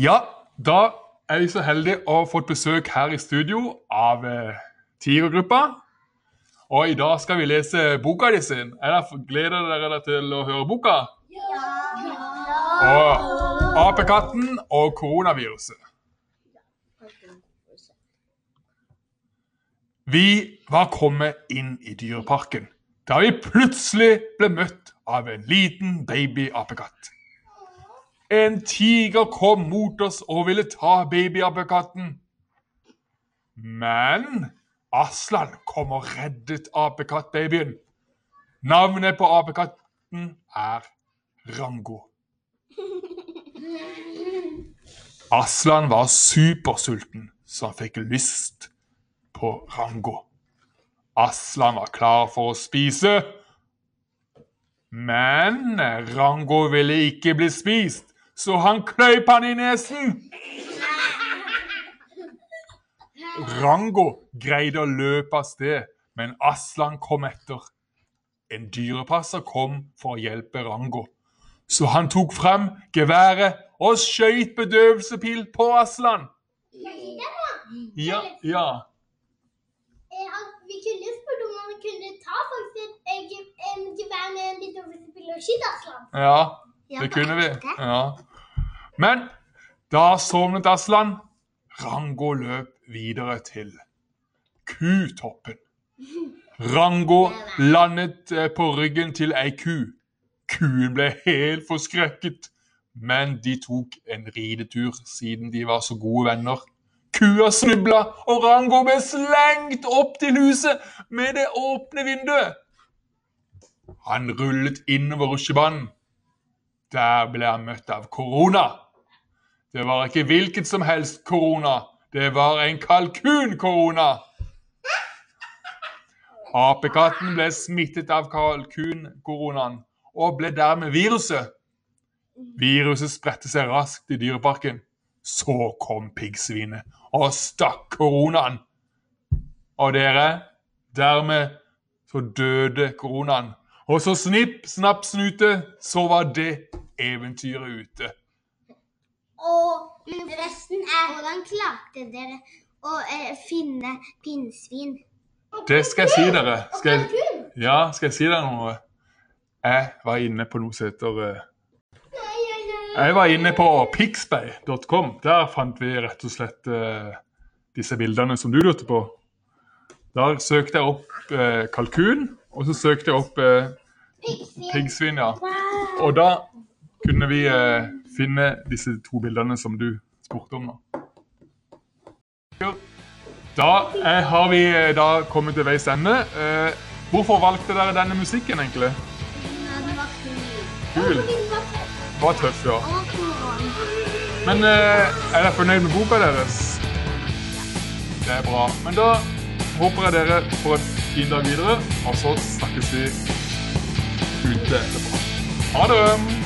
Ja, da er vi så heldige å få besøk her i studio av eh, Tigergruppa. Og i dag skal vi lese boka de sin. Er gleder dere dere til å høre boka? Og Apekatten og koronaviruset. Vi var kommet inn i dyreparken da vi plutselig ble møtt av en liten babyapekatt. En tiger kom mot oss og ville ta babyapekatten. Men Aslan kom og reddet apekattbabyen. Navnet på apekatten er Rango. Aslan var supersulten, så han fikk lyst på Rango. Aslan var klar for å spise, men Rango ville ikke bli spist, så han kløyp han i nesen. Rango greide å løpe av sted, men Aslan kom etter. En dyrepasser kom for å hjelpe Rango, så han tok frem geværet og skjøt bedøvelsespil på Aslan. Ja, ja. Eh, Vi kunne spurt om han kunne ta faktisk et gevær med en bedøvelsespil og skyte Aslan. Ja, det kunne vi. Ja. Men da sovnet Aslan. Rango løp videre til kutoppen. Rango landet eh, på ryggen til ei ku. Kuen ble helt forskrekket, men de tok en ridetur siden de var så gode venner. Kua snubla, og Rango ble slengt opp til huset med det åpne vinduet. Han rullet innover rusjebanen. Der ble han møtt av korona. Det var ikke hvilket som helst korona. Det var en kalkunkorona. Apekatten ble smittet av kalkunkoronaen og ble dermed viruset. Viruset spredte seg raskt i dyreparken. Så kom piggsvinet og stakk koronaen. Og dere, dermed så døde koronaen. Og så snipp, snapp, snute, så var det eventyret ute. Og men er hvordan klarte dere å eh, finne pinnsvin? Det skal jeg si dere. Skal jeg, ja, skal jeg si dere noe? Jeg var inne på noe som heter eh. Jeg var inne på pixbay.com. Der fant vi rett og slett eh, disse bildene som du lurte på. Der søkte jeg opp eh, kalkun, og så søkte jeg opp eh, piggsvin. ja. Og da kunne vi eh, finne disse to bildene som du spurte om. Da, da eh, har vi eh, da kommet til veis ende. Eh, hvorfor valgte dere denne musikken, egentlig? Ja, det var kul. Kul. Den var tøff. Ja. Men eh, er dere fornøyd med boka deres? Det er bra. Men da håper jeg dere får en fin dag videre, og så snakkes vi ute etterpå. Ha det!